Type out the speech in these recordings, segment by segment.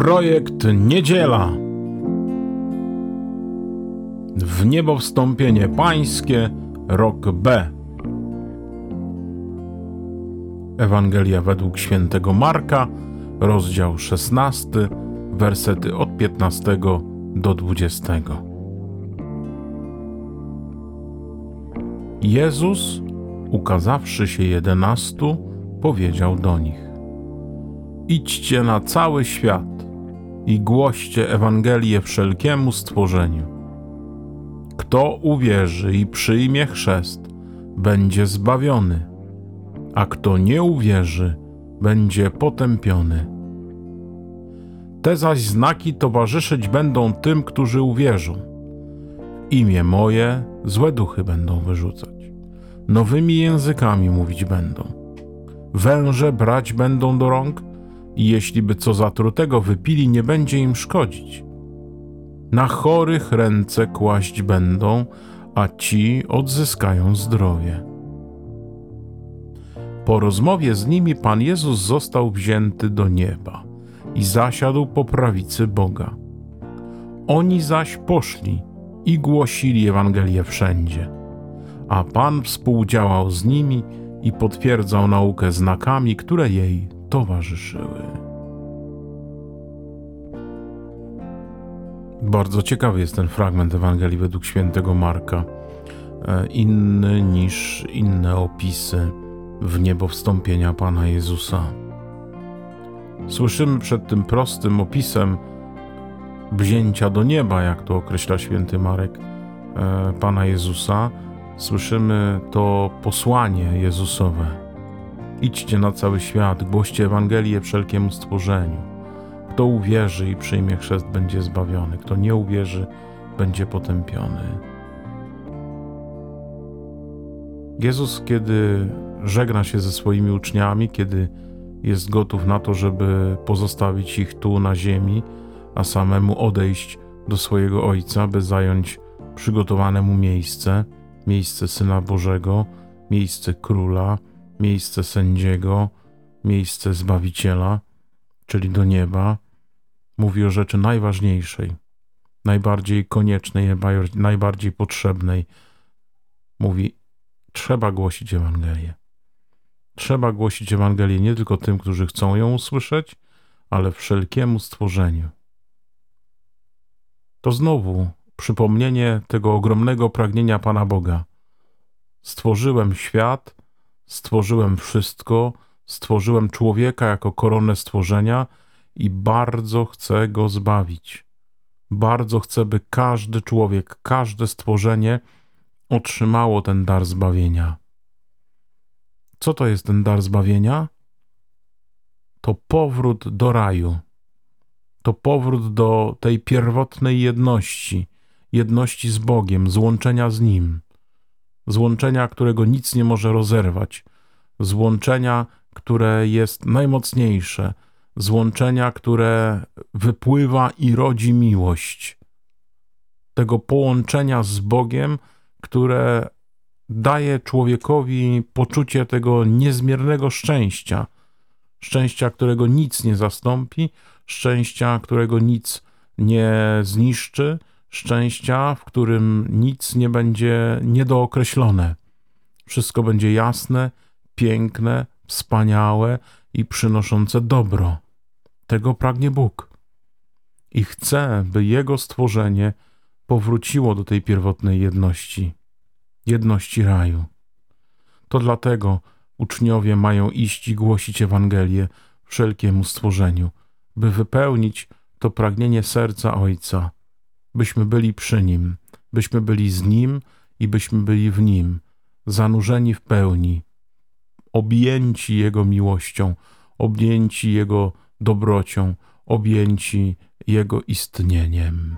Projekt Niedziela. W niebo wstąpienie pańskie, rok B. Ewangelia według świętego Marka, rozdział 16, wersety od 15 do 20. Jezus, ukazawszy się jedenastu, powiedział do nich: Idźcie na cały świat i głoście Ewangelię wszelkiemu stworzeniu. Kto uwierzy i przyjmie chrzest, będzie zbawiony, a kto nie uwierzy, będzie potępiony. Te zaś znaki towarzyszyć będą tym, którzy uwierzą. Imię moje złe duchy będą wyrzucać, nowymi językami mówić będą, węże brać będą do rąk i jeśli by co zatrutego wypili, nie będzie im szkodzić. Na chorych ręce kłaść będą, a ci odzyskają zdrowie. Po rozmowie z nimi Pan Jezus został wzięty do nieba i zasiadł po prawicy Boga. Oni zaś poszli i głosili Ewangelię wszędzie, a Pan współdziałał z nimi i potwierdzał naukę znakami, które jej towarzyszyły. Bardzo ciekawy jest ten fragment Ewangelii według świętego Marka, e, inny niż inne opisy w niebo wstąpienia Pana Jezusa. Słyszymy przed tym prostym opisem wzięcia do nieba, jak to określa święty Marek e, Pana Jezusa, słyszymy to posłanie Jezusowe. Idźcie na cały świat, głoście Ewangelię wszelkiemu stworzeniu. Kto uwierzy i przyjmie chrzest, będzie zbawiony. Kto nie uwierzy, będzie potępiony. Jezus, kiedy żegna się ze swoimi uczniami, kiedy jest gotów na to, żeby pozostawić ich tu na ziemi, a samemu odejść do swojego Ojca, by zająć przygotowane mu miejsce, miejsce Syna Bożego, miejsce Króla, miejsce sędziego, miejsce Zbawiciela, czyli do nieba, mówi o rzeczy najważniejszej, najbardziej koniecznej, najbardziej potrzebnej. Mówi, trzeba głosić Ewangelię. Trzeba głosić Ewangelię nie tylko tym, którzy chcą ją usłyszeć, ale wszelkiemu stworzeniu. To znowu przypomnienie tego ogromnego pragnienia Pana Boga. Stworzyłem świat, stworzyłem wszystko, stworzyłem człowieka jako koronę stworzenia i bardzo chcę go zbawić. Bardzo chcę, by każdy człowiek, każde stworzenie otrzymało ten dar zbawienia. Co to jest ten dar zbawienia? To powrót do raju. To powrót do tej pierwotnej jedności, jedności z Bogiem, złączenia z Nim, złączenia, którego nic nie może rozerwać, złączenia, które jest najmocniejsze, złączenia, które wypływa i rodzi miłość, tego połączenia z Bogiem, które daje człowiekowi poczucie tego niezmiernego szczęścia, szczęścia, którego nic nie zastąpi, szczęścia, którego nic nie zniszczy, szczęścia, w którym nic nie będzie niedookreślone. Wszystko będzie jasne, piękne, wspaniałe i przynoszące dobro. Tego pragnie Bóg. I chce, by Jego stworzenie powróciło do tej pierwotnej jedności jedności raju. To dlatego uczniowie mają iść i głosić Ewangelię wszelkiemu stworzeniu, by wypełnić to pragnienie serca Ojca, byśmy byli przy Nim, byśmy byli z Nim i byśmy byli w Nim, zanurzeni w pełni, objęci Jego miłością, objęci Jego dobrocią, objęci Jego istnieniem.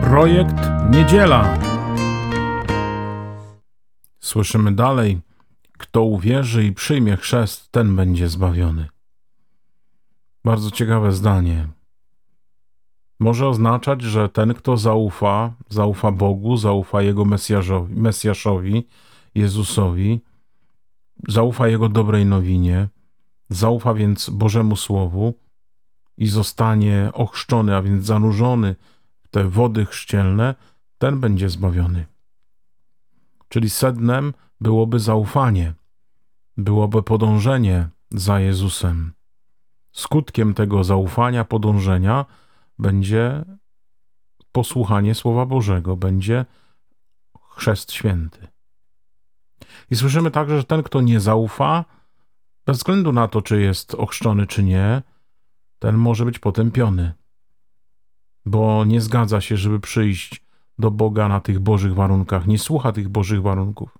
Projekt Niedziela. Słyszymy dalej: Kto uwierzy i przyjmie chrzest, ten będzie zbawiony. Bardzo ciekawe zdanie. Może oznaczać, że ten, kto zaufa, zaufa Bogu, zaufa Jego Mesjaszowi, Jezusowi, zaufa Jego dobrej nowinie, zaufa więc Bożemu Słowu, i zostanie ochrzczony, a więc zanurzony w te wody chrzcielne, ten będzie zbawiony. Czyli sednem byłoby zaufanie, byłoby podążenie za Jezusem. Skutkiem tego zaufania, podążenia będzie posłuchanie Słowa Bożego, będzie chrzest święty. I słyszymy także, że ten, kto nie zaufa, bez względu na to, czy jest ochrzczony, czy nie, ten może być potępiony, bo nie zgadza się, żeby przyjść do Boga na tych Bożych warunkach, nie słucha tych Bożych warunków.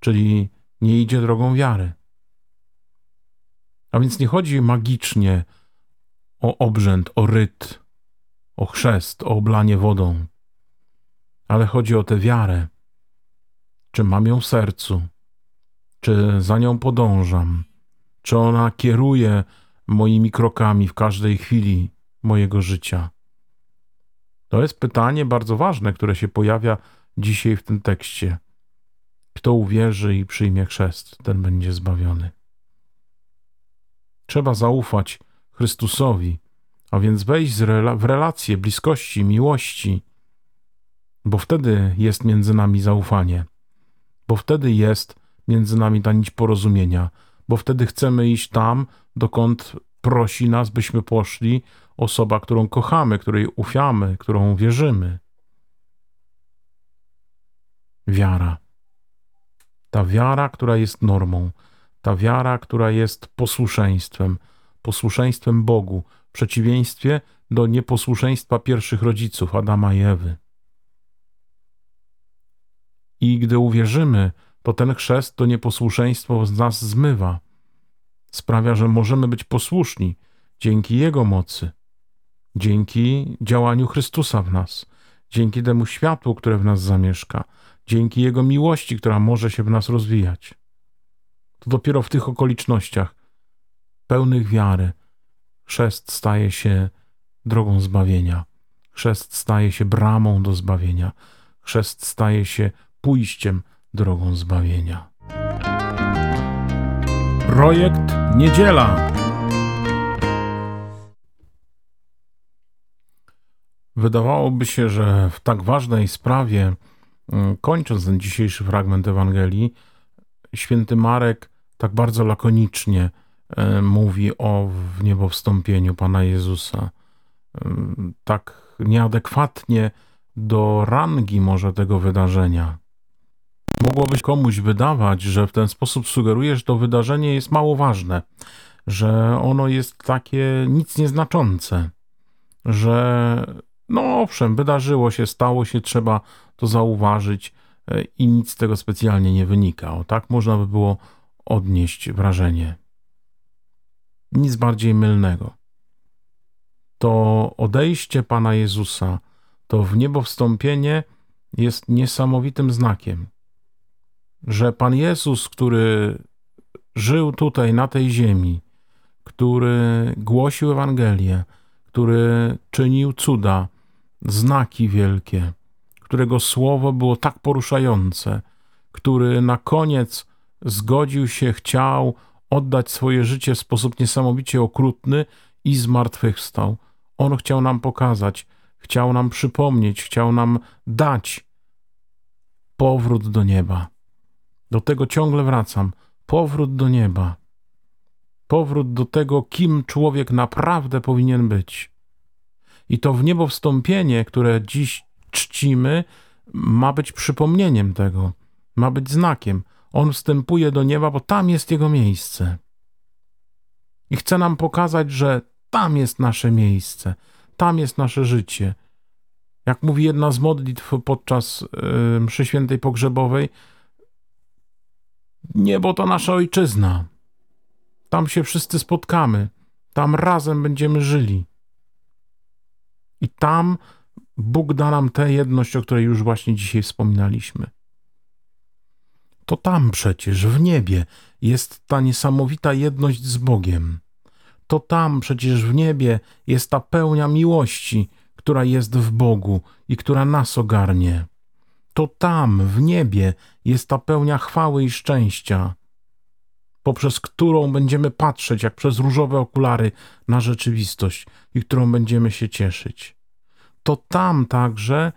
Czyli nie idzie drogą wiary. A więc nie chodzi magicznie o obrzęd, o ryt, o chrzest, o oblanie wodą, ale chodzi o tę wiarę. Czy mam ją w sercu? Czy za nią podążam? Czy ona kieruje moimi krokami w każdej chwili mojego życia? To jest pytanie bardzo ważne, które się pojawia dzisiaj w tym tekście. Kto uwierzy i przyjmie chrzest, ten będzie zbawiony. Trzeba zaufać Chrystusowi, a więc wejść w relacje bliskości, miłości, bo wtedy jest między nami zaufanie, bo wtedy jest między nami ta nić porozumienia, bo wtedy chcemy iść tam, dokąd prosi nas, byśmy poszli osoba, którą kochamy, której ufamy, którą wierzymy. Wiara. Ta wiara, która jest normą, ta wiara, która jest posłuszeństwem, posłuszeństwem Bogu, w przeciwieństwie do nieposłuszeństwa pierwszych rodziców Adama i Ewy. I gdy uwierzymy, to ten chrzest to nieposłuszeństwo z nas zmywa. Sprawia, że możemy być posłuszni dzięki Jego mocy, dzięki działaniu Chrystusa w nas, dzięki temu światłu, które w nas zamieszka, dzięki Jego miłości, która może się w nas rozwijać. To dopiero w tych okolicznościach, pełnych wiary, chrzest staje się drogą zbawienia. Chrzest staje się bramą do zbawienia. Chrzest staje się pójściem drogą zbawienia. Projekt Niedziela. Wydawałoby się, że w tak ważnej sprawie, mm, kończąc ten dzisiejszy fragment Ewangelii, święty Marek tak bardzo lakonicznie mówi o wniebowstąpieniu Pana Jezusa. E, tak nieadekwatnie do rangi może tego wydarzenia. Mogłoby komuś wydawać, że w ten sposób sugeruje, że to wydarzenie jest mało ważne, że ono jest takie nic nieznaczące, że no owszem, wydarzyło się, stało się, trzeba to zauważyć e, i nic z tego specjalnie nie wynika. O tak można by było odnieść wrażenie. Nic bardziej mylnego. To odejście Pana Jezusa, to w niebo wstąpienie jest niesamowitym znakiem że Pan Jezus, który żył tutaj na tej ziemi, który głosił Ewangelię, który czynił cuda, znaki wielkie, którego słowo było tak poruszające, który na koniec zgodził się, chciał oddać swoje życie w sposób niesamowicie okrutny i zmartwychwstał. On chciał nam pokazać, chciał nam przypomnieć, chciał nam dać powrót do nieba. Do tego ciągle wracam. Powrót do nieba. Powrót do tego, kim człowiek naprawdę powinien być. I to w niebo wstąpienie, które dziś czcimy, ma być przypomnieniem tego, ma być znakiem. On wstępuje do nieba, bo tam jest jego miejsce. I chce nam pokazać, że tam jest nasze miejsce, tam jest nasze życie. Jak mówi jedna z modlitw podczas yy, mszy świętej pogrzebowej, Niebo to nasza ojczyzna. Tam się wszyscy spotkamy, tam razem będziemy żyli. I tam Bóg da nam tę jedność, o której już właśnie dzisiaj wspominaliśmy. To tam przecież, w niebie, jest ta niesamowita jedność z Bogiem. To tam przecież w niebie jest ta pełnia miłości, która jest w Bogu i która nas ogarnie to tam, w niebie, jest ta pełnia chwały i szczęścia. poprzez którą będziemy patrzeć jak przez różowe okulary na rzeczywistość i którą będziemy się cieszyć. To tam także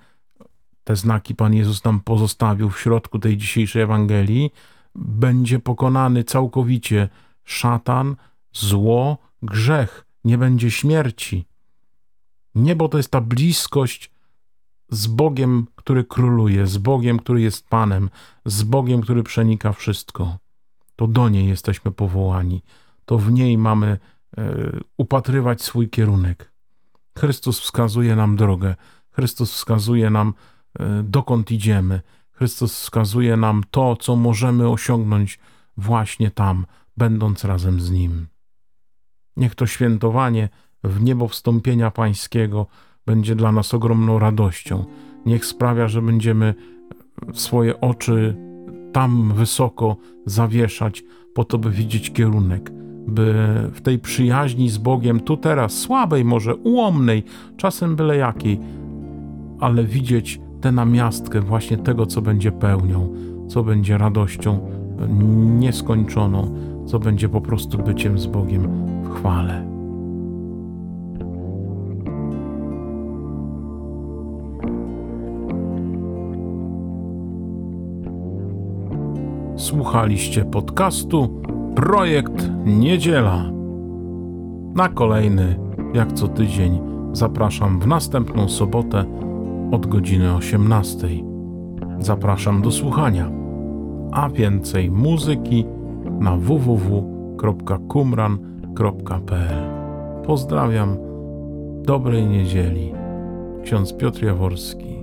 te znaki Pan Jezus nam pozostawił w środku tej dzisiejszej Ewangelii, będzie pokonany całkowicie szatan, zło, grzech, nie będzie śmierci. Niebo to jest ta bliskość z Bogiem, który króluje, z Bogiem, który jest Panem, z Bogiem, który przenika wszystko. To do niej jesteśmy powołani, to w niej mamy e, upatrywać swój kierunek. Chrystus wskazuje nam drogę, Chrystus wskazuje nam, dokąd idziemy. Chrystus wskazuje nam to, co możemy osiągnąć właśnie tam, będąc razem z Nim. Niech to świętowanie w niebo wstąpienia Pańskiego będzie dla nas ogromną radością. Niech sprawia, że będziemy swoje oczy tam wysoko zawieszać, po to, by widzieć kierunek, by w tej przyjaźni z Bogiem, tu teraz, słabej może, ułomnej, czasem byle jakiej, ale widzieć tę namiastkę właśnie tego, co będzie pełnią, co będzie radością nieskończoną, co będzie po prostu byciem z Bogiem w chwale. Słuchaliście podcastu Projekt Niedziela. Na kolejny, jak co tydzień, zapraszam w następną sobotę od godziny 18. Zapraszam do słuchania, a więcej muzyki na www.kumran.pl. Pozdrawiam, dobrej niedzieli. Ksiądz Piotr Jaworski.